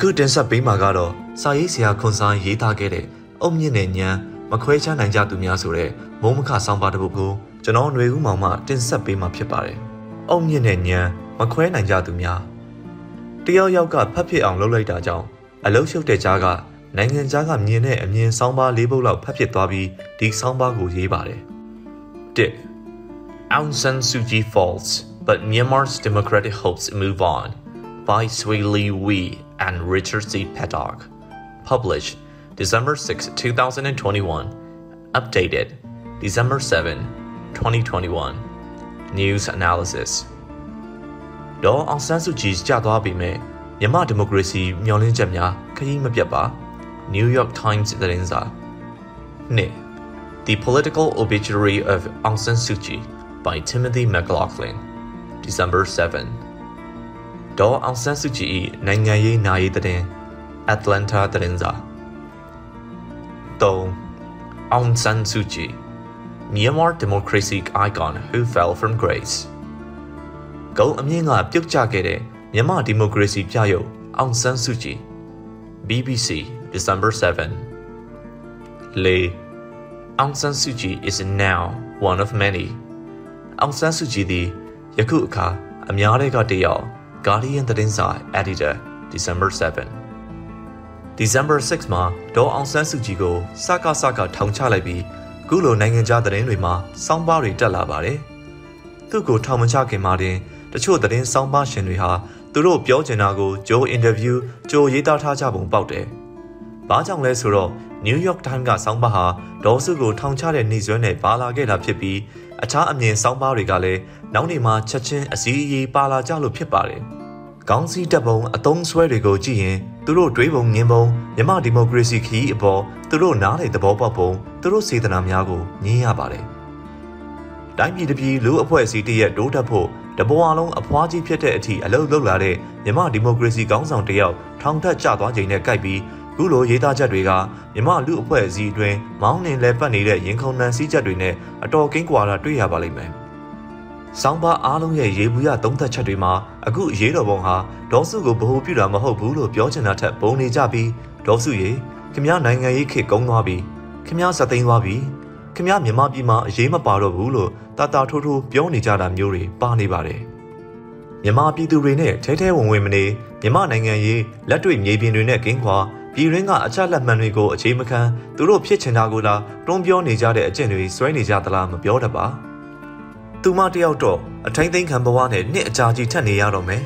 ခုတင်ဆက်ပေးမှာကတော့စာရေးဆရာခွန်ဆိုင်ရေးသားခဲ့တဲ့အုံမြင့်နဲ့ညံမခွဲခြားနိုင်ကြသူများဆိုတဲ့မုံမခဆောင်းပါတစ်ပုဒ်ကိုကျွန်တော်ຫນွေဦးမောင်မှတင်ဆက်ပေးမှာဖြစ်ပါတယ်။အုံမြင့်နဲ့ညံမခွဲနိုင်ကြသူများတယောက်ယောက်ကဖတ်ဖြစ်အောင်လုပ်လိုက်တာကြောင့်အလုံးရှုပ်တဲ့ကြားကနိုင်ငံသားကမြင်တဲ့အမြင်ဆောင်းပါး၄ပုဒ်လောက်ဖတ်ဖြစ်သွားပြီးဒီဆောင်းပါးကိုရေးပါတယ်။1 Aung San Suu Kyi falls, but Myanmar's democratic hopes move on by Swee Lee Wee and Richard C. Paddock. Published December 6, 2021. Updated December 7, 2021. News Analysis ဒေါ်အောင်ဆန်းစုကြည်ကြာသွားပြီမဲ့မြန်မာဒီမိုကရေစီမျှော်လင့်ချက်များခရီးမပြတ်ပါ New York Times သတင်းစာနှစ် The Political Obituary of Aung San Suu Kyi by Timothy McLaughlin December 7 ဒေါ်အောင်ဆန်းစုကြည်၏နိုင်ငံရေးနာရီသတင်း Atlanta သတင်းစာ3 Aung San Suu Kyi Myanmar democracy icon who fell from grace ဂုံအမြင့်ကပြုတ်ကျခဲ့တဲ့မြန်မာဒီမိုကရေစီပြရုပ်အောင်ဆန်းစုကြည် BBC December 7 Le Aung San Suu Kyi is now one of many အောင်ဆန်းစုကြည်သည်ယခုအခါအများတွေကတယောက် Guardian သတင်းစာ Editor December 7 December 6မှာဒေါ်အောင်ဆန်းစုကြည်ကိုစကားစကားထောင်ချလိုက်ပြီးခုလိုနိုင်ငံခြားသတင်းတွေမှာစောင်းပါးတွေတက်လာပါတယ်။သူ့ကိုထောင်မချခင်မှာတင်တချို့သတင်းစောင်းပါးရှင်တွေဟာသူတို့ပြောချင်တာကိုဂျိုးအင်တာဗျူးဂျိုးရေးသားထားကြပုံပေါက်တယ်။ဘာကြောင့်လဲဆိုတော့ New York Times ကစောင်းပါးဟာဒေါ်စုကိုထောင်ချတဲ့နေ့စွဲနဲ့ပါလာခဲ့တာဖြစ်ပြီးအခြားအမြင်စောင်းပါးတွေကလည်းနောက်နေမှာချက်ချင်းအစည်းအရေးပါလာကြလို့ဖြစ်ပါတယ်။ကောင်းစီတပ်ပုံအသုံးဆွဲတွေကိုကြည့်ရင်သူတို့တွေးပုံငင်းပုံမြမဒီမိုကရေစီခီးအပေါ်သူတို့နားလေသဘောပေါက်ပုံသူတို့စေတနာများကိုညင်းရပါတယ်။တိုင်းပြည်တစ်ပြည်လူအဖွဲ့အစည်းတရက်တိုးတက်ဖို့တဘောအလုံးအဖွားကြီးဖြစ်တဲ့အထိအလုတ်လုတ်လာတဲ့မြမဒီမိုကရေစီကောင်းဆောင်တယောက်ထောင်ထက်ကျသွားချိန်နဲ့ကြိုက်ပြီး ခုလိုရေးသားချက်တွေကမြမလူအဖွဲ့အစည်းအတွင်းမောင်းနှင်လဲပတ်နေတဲ့ရင်ခုန်နှံစည်းချက်တွေနဲ့အတော်ကင်းကွာတာတွေ့ရပါလိမ့်မယ်။ဆောင်းပါအားလုံးရဲ့ရေဘူးရသုံးသက်ချက်တွေမှာအခုရေးတော်ပုံဟာဒေါစုကိုဗဟုပြုတာမဟုတ်ဘူးလို့ပြောချင်တာထက်ပုံနေကြပြီးဒေါစုရေခမရနိုင်ငံရေးခေတ်ကုန်းသွားပြီခမရစသိန်းသွားပြီခမရမြန်မာပြည်မှာအရေးမပါတော့ဘူးလို့တာတာထိုးထိုးပြောနေကြတာမျိုးတွေပါနေပါတယ်မြန်မာပြည်သူတွေနဲ့ထဲထဲဝင်ဝင်မနေမြန်မာနိုင်ငံရေးလက်တွေ့မြေပြင်တွေနဲ့ကင်းခွာ ပြည်ရင်းကအချက်လက်မှန်တွေကိုအခြေမခံသူတို့ဖြစ်ချင်တာကိုလားတွန်းပြောနေကြတဲ့အကျင့်တွေစွဲနေကြသလားမပြောတတ်ပါသူမတယောက်တော့အထိုင်းသိမ်းခံဘဝနဲ့နှစ်အကြာကြီးထက်နေရတော့မယ်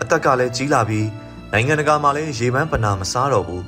အသက်ကလည်းကြီးလာပြီးနိုင်ငံတကာမှာလည်းရေပန်းပနာမစားတော့ဘူး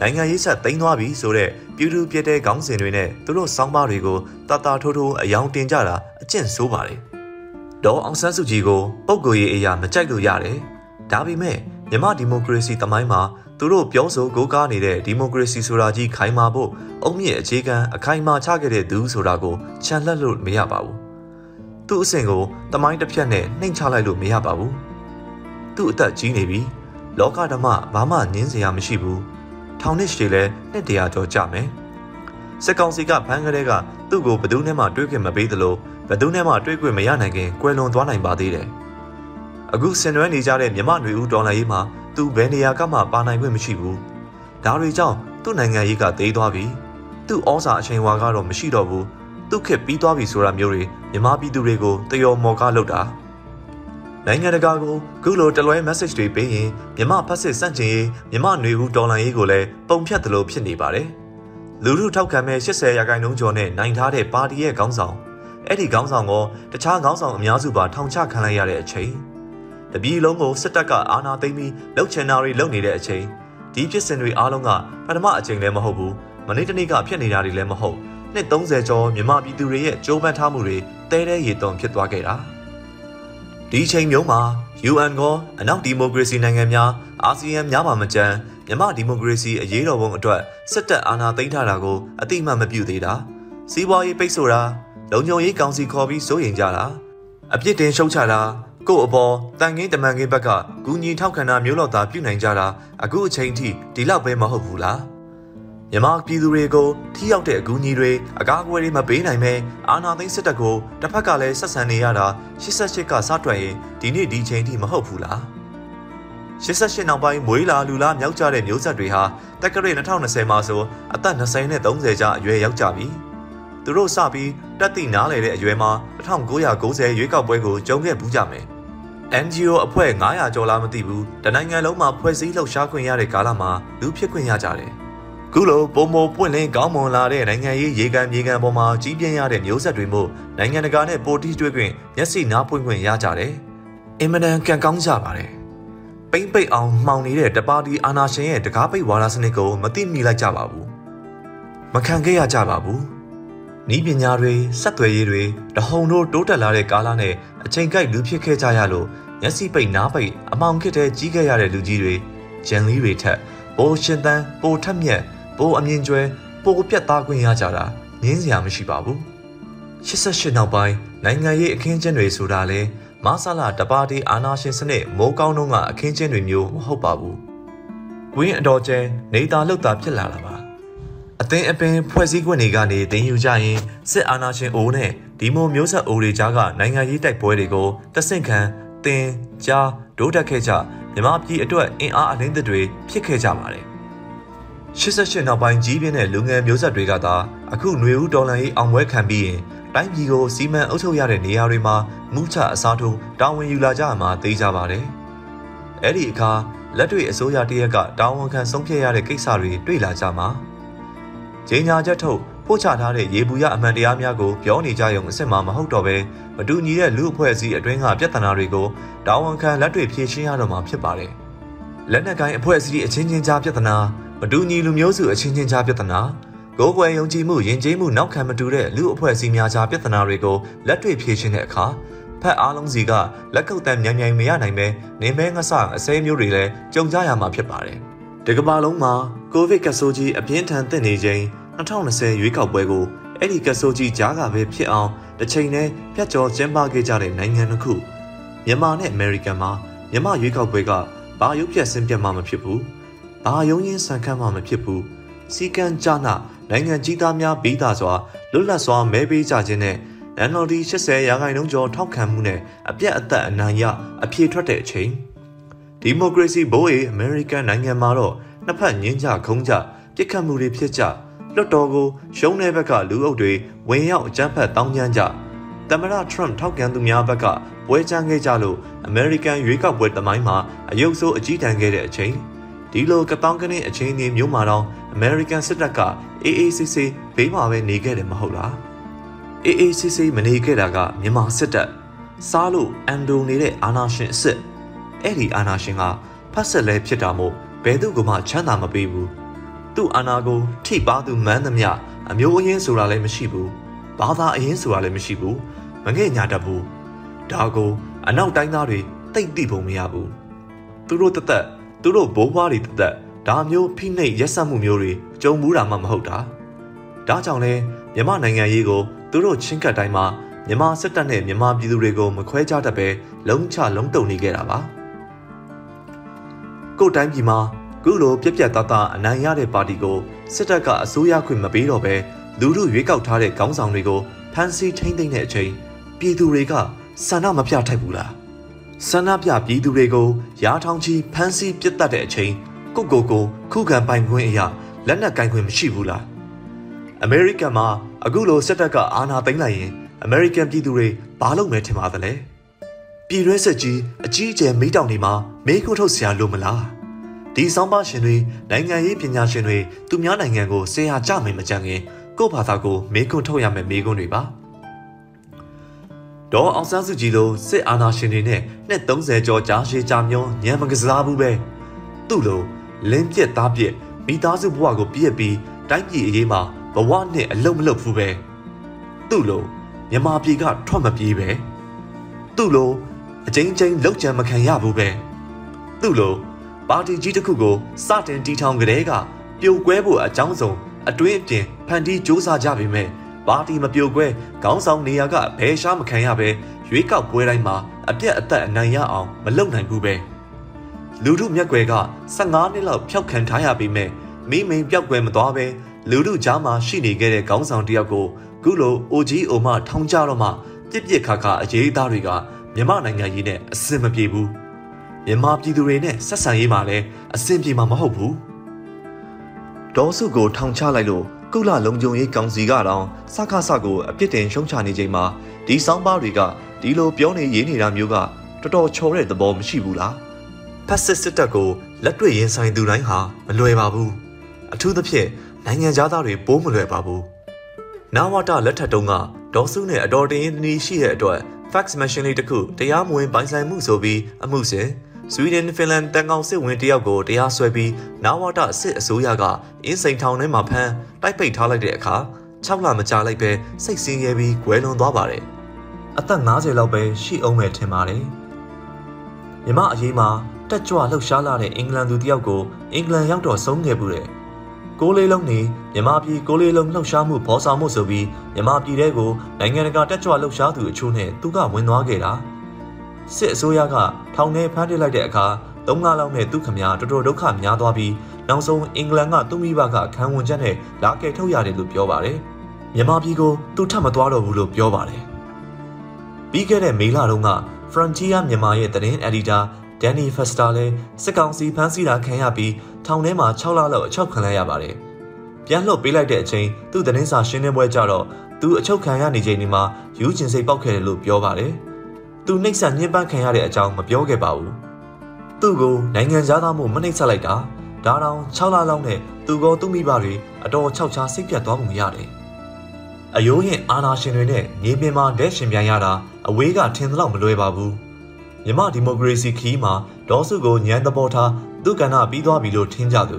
နိုင်ငံရေးဆက်သိမ်းသွားပြီဆိုတော့ပြည်သူပြတဲ့ခေါင်းစဉ်တွေနဲ့သူတို့စောင်းပါတွေကိုတာတာထိုးထိုးအယောင်တင်ကြတာအကျင့်ဆိုးပါတယ်ဒေါ်အောင်ဆန်းစုကြည်ကိုပုပ်ကိုရေးအရာမကြိုက်လို့ရတယ်ဒါပေမဲ့ မြမဒီမိုကရေစီတမိုင်းမှာသူတို့ပြောဆိုကိုးကားနေတဲ့ဒီမိုကရေစီဆိုတာကြီးခိုင်မာဖို့အုံမြင့်အခြေခံအခိုင်မာချခဲ့တဲ့သူဆိုတာကိုခြံလှက်လို့မရပါဘူးသူ့အဆင့်ကိုတမိုင်းတစ်ဖြတ်နဲ့နှိမ်ချလိုက်လို့မရပါဘူးသူ့အသက်ကြီးနေပြီလောကဓမ္မဘာမှငင်းစရာမရှိဘူးထောင်နှစ်ရှည်လဲနှစ်တရာကျော်ကြမယ်စစ်ကောင်စီကဖမ်းကလေးကသူ့ကိုဘယ်သူနဲ့မှတွေးခွင့်မပေးသလိုဘယ်သူနဲ့မှတွေးခွင့်မရနိုင်ခင်ကွယ်လွန်သွားနိုင်ပါသေးတယ် အခုဆင်နွှဲနေကြတဲ့မြမနွေဦးဒေါ်လာရေးမှာသူဘယ်နေရာကမှပါနိုင်ခွင့်မရှိဘူးဒါတွေကြောင့်သူ့နိုင်ငံရေးကသေးသွားပြီသူ့ဩစာအချိန်ဝါကတော့မရှိတော့ဘူးသူ့ခက်ပြီးသွားပြီဆိုတာမျိုးတွေမြန်မာပြည်သူတွေကိုတယောမော်ကားလုပ်တာနိုင်ငံတကာကိုခုလိုတလွဲ message တွေပေးရင်မြမဖက်စစ်စန့်ကျင်ရေးမြမຫນွေဦးဒေါ်လာရေးကိုလည်းပုံဖြတ်တယ်လို့ဖြစ်နေပါတယ်လူထုထောက်ခံမဲ့80ရာခိုင်နှုန်းကျော်နဲ့နိုင်ထားတဲ့ပါတီရဲ့ခေါင်းဆောင်အဲ့ဒီခေါင်းဆောင်ကတခြားခေါင်းဆောင်အများစုပါထောင်ချခံလိုက်ရတဲ့အချိန် တပြည်လုံးကိုစစ်တပ်ကအာဏာသိမ်းပြီးလှုပ်ချင်တာတွေလုပ်နေတဲ့အချိန်ဒီဖြစ်စဉ်တွေအားလုံးကပထမအချိန်လည်းမဟုတ်ဘူးမနေ့တနေ့ကဖြစ်နေတာတွေလည်းမဟုတ်နှစ်30ကျော်မြန်မာပြည်သူတွေရဲ့ကြိုးပမ်းထားမှုတွေတဲတဲရေသွန်ဖြစ်သွားခဲ့တာဒီချိန်မျိုးမှာ UN ကောအနောက်ဒီမိုကရေစီနိုင်ငံများအာဆီယံများပါမကြမ်းမြန်မာဒီမိုကရေစီအရေးတော်ပုံအတွက်စစ်တပ်အာဏာသိမ်းထားတာကိုအတိအမှန်မပြုသေးတာစီးပွားရေးပိတ်ဆို့တာလုံခြုံရေးကောင်စီခေါ်ပြီးစိုးရိမ်ကြတာအပြစ်တင်ရှုတ်ချတာ ကို့အပေါ်တန်ငင်းတမန်ငင်းဘက်ကဂူညီထောက်ခံတာမျိုးလောက်သာပြုနိုင်ကြတာအခုအချိန်ထိဒီလောက်ပဲမဟုတ်ဘူးလားမြန်မာပြည်သူတွေကိုထိရောက်တဲ့အကူအညီတွေအကာအကွယ်တွေမပေးနိုင်ပဲအာဏာသိမ်းစစ်တပ်ကိုတစ်ဖက်ကလည်းဆက်ဆံနေရတာ88ကစတွက်ရင်ဒီနေ့ဒီချိန်ထိမဟုတ်ဘူးလား88နောက်ပိုင်းမွေးလာလူလာမြောက်ကြတဲ့မျိုးဆက်တွေဟာတက္ကရာ2020မှာဆိုအသက်20နဲ့30ကြားအရွယ်ရောက်ကြပြီ။သူတို့စပြီးတက်တိနားလေတဲ့အရွယ်မှာ1990ရွေးကောက်ပွဲကိုကြုံခဲ့ဘူးကြမယ်။ NGO အဖွဲ့900ကျော်လားမသိဘူး။တနိုင်ငံလုံးမှာဖွဲ့စည်းလှုပ်ရှားခွင့်ရတဲ့ကာလမှာလူဖြစ်ခွင့်ရကြတယ်။ခုလိုပုံမပွင့်လင်းကောင်းမွန်လာတဲ့နိုင်ငံရေးရေကန်မြေကန်ပေါ်မှာကြီးပြင်းရတဲ့မျိုးဆက်တွေမို့နိုင်ငံတကာနဲ့ပိုတီးတွေ့ခွင့်မျက်စိနားပွင့်ခွင့်ရကြတယ်။အင်မတန်ကံကောင်းကြပါတယ်။ပိမ့်ပိတ်အောင်မှောင်နေတဲ့တပါတီအာနာရှင်ရဲ့တကားပိတ်ဝါဒစနစ်ကိုမသိမိလိုက်ကြပါဘူး။မခံခဲ့ရကြပါဘူး။ ဤပညာတွေစက်သွယ်ရေးတွေတဟုန်တို့တိုးတက်လာတဲ့ကာလနဲ့အချိန်ကိုက်လူဖြစ်ခဲ့ကြရလို့မျက်စိပိတ်နားပိတ်အမောင်ခစ်တဲ့ကြီးခဲ့ရတဲ့လူကြီးတွေဂျန်လီတွေထက်ပိုရှင်သန်ပိုထက်မြက်ပိုအမြင့်ကျွဲပိုပြတ်သားခွင့်ရကြတာငင်းစရာမရှိပါဘူး88နောက်ပိုင်းနိုင်ငံရေးအခင်းကျင်းတွေဆိုတာလဲမဆလာတပါတီအာနာရှင်စနစ်မိုးကောင်းတုံးကအခင်းကျင်းတွေမျိုးမဟုတ်ပါဘူးကွင်းအတော်ကျဲနေတာလောက်တာဖြစ်လာတာပါ အသင်းအပင်ဖွဲ့စည်းခွင့်တွေကနေတင်ယူကြရင်စစ်အာဏာရှင်အိုးနဲ့ဒီမိုမျိုးဆက်အိုးတွေကြားကနိုင်ငံရေးတိုက်ပွဲတွေကိုတဆင့်ခံတင်ကြားဒိုးတက်ခဲ့ကြမြမပြည်အတွက်အင်အားအလင်းသစ်တွေဖြစ်ခဲ့ကြပါတယ်88နောက်ပိုင်းကြီးပြင်းတဲ့လူငယ်မျိုးဆက်တွေကသာအခုຫນွေဦးဒေါ်လာရေးအောင်ပွဲခံပြီးရင်တိုင်းပြည်ကိုစီမံအုပ်ချုပ်ရတဲ့နေရာတွေမှာမူးချအစားထိုးတာဝန်ယူလာကြမှာသိကြပါတယ်။အဲ့ဒီအခါလက်တွေ့အစိုးရတရက်ကတာဝန်ခံဆုံးဖြတ်ရတဲ့ကိစ္စတွေတွေ့လာကြမှာ။ ဂျင်းညာချက်ထုတ်ပို့ချထားတဲ့ရေဘူးရအမှန်တရားများကိုပြောနေကြရုံအစ်စ်မှမဟုတ်တော့ပဲမတူညီတဲ့လူအဖွဲ့အစည်းအတွင်းကပြဿနာတွေကိုတာဝန်ခံလက်တွေ့ဖြေရှင်းရတော့မှာဖြစ်ပါတယ်။လက်နက်ကိုင်းအဖွဲ့အစည်းအချင်းချင်းကြားပြဿနာမတူညီလူမျိုးစုအချင်းချင်းကြားပြဿနာကိုယ်ကွယ်ယုံကြည်မှုယဉ်ကျေးမှုနောက်ခံမတူတဲ့လူအဖွဲ့အစည်းများကြားပြဿနာတွေကိုလက်တွေ့ဖြေရှင်းတဲ့အခါဖက်အားလုံးစီကလက်ကုပ်တန်မြန်မြန်မရနိုင်ပဲနေမဲငဆအစဲမျိုးတွေလည်းကြုံကြရမှာဖြစ်ပါတယ်။ ဒီကမ္ဘာလုံးမှာကိုဗစ်ကဆိုးကြီးအပြင်းထန်တက်နေချိန်2020ရွေးကောက်ပွဲကိုအဲ့ဒီကဆိုးကြီးကြားကပဲဖြစ်အောင်တစ်ချိန်နဲ့ပြတ်ကျော်ကျင်းပခဲ့ကြတဲ့နိုင်ငံတစ်ခုမြန်မာနဲ့အမေရိကန်မှာမြန်မာရွေးကောက်ပွဲကဘာရုပ်ပြက်ဆင်းပြတ်မှမဖြစ်ဘူး။ဘာယုံရင်ဆန်ခတ်မှမဖြစ်ဘူး။စီကံကြနာနိုင်ငံကြီးသားများပြီးသားစွာလွတ်လပ်စွာမဲပေးကြခြင်းနဲ့ NLD 80ရာခိုင်နှုန်းကျော်ထောက်ခံမှုနဲ့အပြတ်အသက်အနိုင်ရအပြေထွက်တဲ့အချိန် ဒီမိုကရေစီဘိုးအေအမေရိကန်နိုင်ငံမှာတော့နှစ်ဖက်ညင်းကြခုံးကြပြစ်ခတ်မှုတွေဖြစ်ကြလွတ်တော်ကိုရှုံးတဲ့ဘက်ကလူအုပ်တွေဝင်ရောက်အကြမ်းဖက်တောင်းကျမ်းကြသမရထရမ်ထောက်ခံသူများဘက်ကပွဲချမ်းခဲ့ကြလို့အမေရိကန်ရွေးကောက်ပွဲတမိုင်းမှာအယုတ်ဆိုးအကြီးတန်းခဲ့တဲ့အချိန်ဒီလိုကတောင်းကနေအချိန်ကြီးမျိုးမှာတော့ American စစ်တပ်က AACC ဘေးမှာပဲနေခဲ့တယ်မဟုတ်လား AACC မနေခဲ့တာကမြန်မာစစ်တပ်စားလို့အန်ဒိုနေတဲ့အာနာရှင်အစ်စ် အဲ့ဒီအာနာရှင်ကဖတ်ဆက်လဲဖြစ်တာမို့ဘယ်သူကမှချမ်းသာမပေးဘူးသူ့အာနာကိုထိပါသူမန်းသမျှအမျိုးအရင်းဆိုတာလည်းမရှိဘူးဘာသာအရင်းဆိုတာလည်းမရှိဘူးမငဲ့ညာတတ်ဘူးဒါကိုအနောက်တိုင်းသားတွေတိတ်တိပုံမရဘူးသူတို့တသက်သူတို့ဘိုးဘွားတွေတသက်ဒါမျိုးဖိနှိပ်ရက်စက်မှုမျိုးတွေကြုံမှုတာမှမဟုတ်တာဒါကြောင့်လဲမြမနိုင်ငံရေးကိုသူတို့ချင်းကပ်တိုင်းမှာမြမစစ်တပ်နဲ့မြမပြည်သူတွေကိုမခွဲခြားတတ်ပဲလုံးချလုံးတုံနေခဲ့တာပါ ကို့တိုင်းပြည်မှာခုလိုပြက်ပြက်သားသားအနိုင်ရတဲ့ပါတီကိုစစ်တပ်ကအစိုးရခွင့်မပေးတော့ပဲလူလူရွေးကောက်ထားတဲ့ခေါင်းဆောင်တွေကိုဖမ်းဆီးထိန်းသိမ်းတဲ့အချိန်ပြည်သူတွေကဆန္ဒမပြထိုက်ဘူးလားဆန္ဒပြပြည်သူတွေကိုရားထောင်ချီဖမ်းဆီးပစ်တက်တဲ့အချိန်ကိုကိုကိုခုခံပိုင်ခွင့်အရာလက်နက်ကင်ခွင့်မရှိဘူးလားအမေရိကန်မှာအခုလိုစစ်တပ်ကအာဏာသိမ်းလိုက်ရင်အမေရိကန်ပြည်သူတွေဘာလုပ်မယ်ထင်ပါသလဲ ပြည်ရွေးဆက်ကြီးအကြီးအကျယ်မိတောင်တွေမှာမေးခွန်းထုတ်စရာလိုမလားဒီဆောင်ပါရှင်တွေနိုင်ငံရေးပညာရှင်တွေသူများနိုင်ငံကိုဆရာကြမယ်မကြံခင်ကိုယ့်ဘာသာကိုမေးခွန်းထုတ်ရမယ်မေးခွန်းတွေပါဒေါ်အောင်ဆန်းစုကြည်လိုစစ်အာဏာရှင်တွေနဲ့နှစ်30ကျော်ကြာရှည်ကြာမျောညံမကစားဘူးပဲသူ့လိုလင်းပြက်သားပြက်မိသားစုဘဝကိုပြည့်ပြီးတိုင်းပြည်အရေးမှာဘဝနဲ့အလုံးမလုံးဘူးပဲသူ့လိုမြမပြည်ကထွက်မပြေးပဲသူ့လို အချင်းချင်းလောက်ကြံမခံရဘူးပဲသူ့လိုပါတီကြီးတစ်ခုကိုစတင်တီထောင်ကြတဲ့ကပြိုကွဲဖို့အကြောင်းဆုံးအတွင်းအပြင်ဖန်တီးစ조사ကြပေမဲ့ပါတီမပြိုကွဲခေါင်းဆောင်နေရာကဘယ်ရှားမခံရပဲရွေးကောက်ပွဲတိုင်းမှာအပြက်အသက်အနိုင်ရအောင်မလုပ်နိုင်ဘူးပဲလူထုမျက်ွယ်က15နှစ်လောက်ဖျောက်ခံထားရပေမဲ့မိမိန်ပြောက်ွယ်မသွားပဲလူထုကြားမှာရှိနေခဲ့တဲ့ခေါင်းဆောင်တယောက်ကိုခုလိုအိုကြီးအိုမထောင်ကြတော့မှပြစ်ပြစ်ခါခါအရေးသားတွေက မြမနိုင်ငံကြီးနဲ့အစင်မပြေဘူးမြမြန်မာပြည်သူတွေနဲ့ဆက်ဆံရေးမှာလည်းအဆင်ပြေမှာမဟုတ်ဘူးဒေါ်စုကိုထောင်ချလိုက်လို့ကုလလုံခြုံရေးကောင်စီကတော့စခါဆကိုအပြစ်တင်ရှုံချနေချိန်မှာဒီစောင်းပါတွေကဒီလိုပြောနေရေးနေတာမျိုးကတော်တော်ချော်တဲ့သဘောမရှိဘူးလားဖက်စစ်စစ်တပ်ကိုလက်တွေ့ရင်ဆိုင်သူတိုင်းဟာမလွယ်ပါဘူးအထူးသဖြင့်နိုင်ငံသားတွေပိုးမလွယ်ပါဘူးနာဝတာလက်ထက်တုန်းကဒေါ်စုနဲ့အတော်တင်ရင်နီးရှိတဲ့အတွက် fax machine လေးတစ်ခုတရားမဝင်ပိုင်ဆိုင်မှုဆိုပြီးအမှုစဉ်ဆွီဒင်ဖင်လန်တန်ကောင်စစ်ဝင်တယောက်ကိုတရားစွဲပြီးနာဝတာစစ်အစိုးရကအင်းစိန်ထောင်ထဲမှာဖမ်းတိုက်ပိတ်ထားလိုက်တဲ့အခါ6လမကြာလိုက်ပဲစိတ်ဆင်းရဲပြီးကွယ်လွန်သွားပါတယ်အသက်50လောက်ပဲရှိအောင်ပဲထင်ပါတယ်မြမအရေးမှာတက်ကြွလှုပ်ရှားလာတဲ့အင်္ဂလန်သူတယောက်ကိုအင်္ဂလန်ရောက်တော့ဆုံးခဲ့ဘူးတဲ့ ကိုလေးလုံးနေမြမပြည်ကိုလေးလုံးလှုပ်ရှားမှုဖော်ဆောင်မှုဆိုပြီးမြမပြည်တဲ့ကိုနိုင်ငံတကာတက်ကြွလှုပ်ရှားသူအချို့နဲ့သူကဝင်သွားခဲ့တာစစ်အစိုးရကထောင်ထဲဖမ်းပစ်လိုက်တဲ့အခါသုံးလလောက်နဲ့သူခမရတော်တော်ဒုက္ခများသွားပြီးနောက်ဆုံးအင်္ဂလန်ကသူ့မိဘကခံဝန်ချက်နဲ့လာကယ်ထုတ်ရတယ်လို့ပြောပါတယ်မြမပြည်ကိုသူထပ်မသွားတော့ဘူးလို့ပြောပါတယ်ပြီးခဲ့တဲ့မေလတုန်းက Frontier မြန်မာရဲ့သတင်းအက်ဒီတာဒန်နီဖက်စတာလည်းစစ်ကောင်စီဖမ်းဆီးတာခံရပြီး ထောင်ထဲမှာ6လလောက်အချုပ်ခံလိုက်ရပါတယ်။ပြန်လွှတ်ပေးလိုက်တဲ့အချိန်သူ့သတင်းစာရှင်းလင်းပွဲကြတော့သူအချုပ်ခံရနေချိန်ဒီမှာယူကျင်စိတ်ပေါက်ခဲ့တယ်လို့ပြောပါတယ်။သူနှိပ်စက်ညှဉ်းပန်းခံရတဲ့အကြောင်းမပြောခဲ့ပါဘူး။သူ့ကိုနိုင်ငံသားမှုမနှိပ်စက်လိုက်တာဒါတောင်6လလောက်နဲ့သူကောသူ့မိဘတွေအတော်ခြောက်ခြားစိတ်ပြတ်သွားပုံရတယ်။အယိုးရင်အာနာရှင်တွေနဲ့မြေပြင်မှာဒဲရှင်ပြန်ရတာအဝေးကထင်သလောက်မလွယ်ပါဘူး။မြမဒီမိုကရေစီခီးမှာဒေါ်စုကိုညံသဘောထား သူ့ကဏ္ဍပြီးသွားပြီလို့ထင်ကြသူ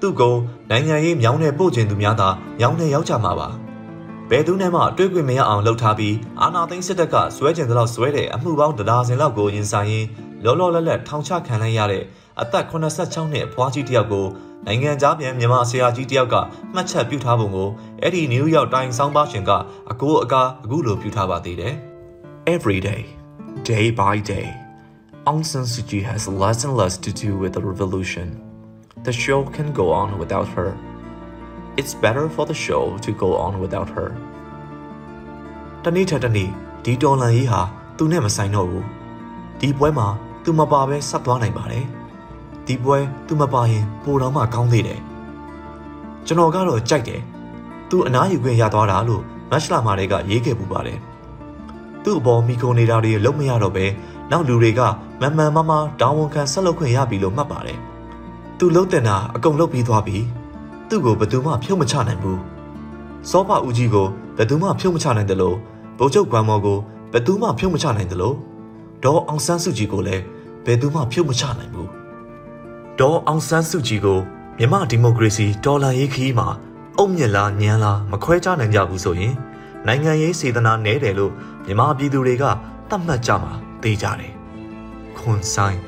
သူ့ကိုနိုင်ငံရေးမြောင်းနဲ့ပို့ကျင်သူများသာမြောင်းနဲ့ရောက်ကြမှာပါဘယ်သူနဲ့မှတွေးခွင့်မရအောင်လှုပ်ထားပြီးအာနာသိန်းစစ်တပ်ကစွဲကျင်တဲ့လောက်စွဲတဲ့အမှုပေါင်းတရားစင်လောက်ကိုရင်ဆိုင်ရင်းလောလောလတ်လတ်ထောင်ချခံလိုက်ရတဲ့အသက်86နှစ်အဖွားကြီးတယောက်ကိုနိုင်ငံသားပြန်မြန်မာဆရာကြီးတယောက်ကမှတ်ချက်ပြုထားပုံကိုအဲ့ဒီနယူးယောက်တိုင်းဆောင်းပါရှင်ကအကိုအကာအခုလိုပြုထားပါသေးတယ် Every day Day by day, Aung San Suu Kyi has less and less to do with the revolution. The show can go on without her. It's better for the show to go on without her. တနေ့ထက်တနေ့ဒီတော်လန်ကြီးဟာသူနဲ့မဆိုင်တော့ဘူးဒီပွဲမှာသူမပါပဲဆက်သွားနိုင်ပါတယ်ဒီပွဲသူမပါရင်ပိုတော့မှကောင်းသေးတယ်ကျွန်တော်ကတော့ကြိုက်တယ်သူအနားယူခွင့်ရသွားတာလို့မက်ရှလာမာတွေကရေးခဲ့ပူပါတယ်သူ့အပေါ်မိခုံနေတာတွေလုံးမရတော့ပဲ နောက်လူတွေကမန်မှန်မမတောင်းဝန်ခံဆက်လုပ်ခွင့်ရပြီလို့မှတ်ပါတယ်။သူလုံးတင်တာအကုန်လုပ်ပြီးသွားပြီ။သူ့ကိုဘယ်သူမှဖြုတ်မချနိုင်ဘူး။စောဖဦးကြီးကိုဘယ်သူမှဖြုတ်မချနိုင်တယ်လို့ဗိုလ်ချုပ်ကွမ်မော်ကိုဘယ်သူမှဖြုတ်မချနိုင်တယ်လို့ဒေါ်အောင်ဆန်းစုကြည်ကိုလည်းဘယ်သူမှဖြုတ်မချနိုင်ဘူး။ဒေါ်အောင်ဆန်းစုကြည်ကိုမြမဒီမိုကရေစီတော်လှန်ရေးခီးမှာအုံမြက်လားညံလားမခွဲခြားနိုင်ကြဘူးဆိုရင်နိုင်ငံရေးစေတနာနဲတယ်လို့မြန်မာပြည်သူတွေကသတ်မှတ်ကြမှာ သိကြတယ်ခွန်ဆိုင်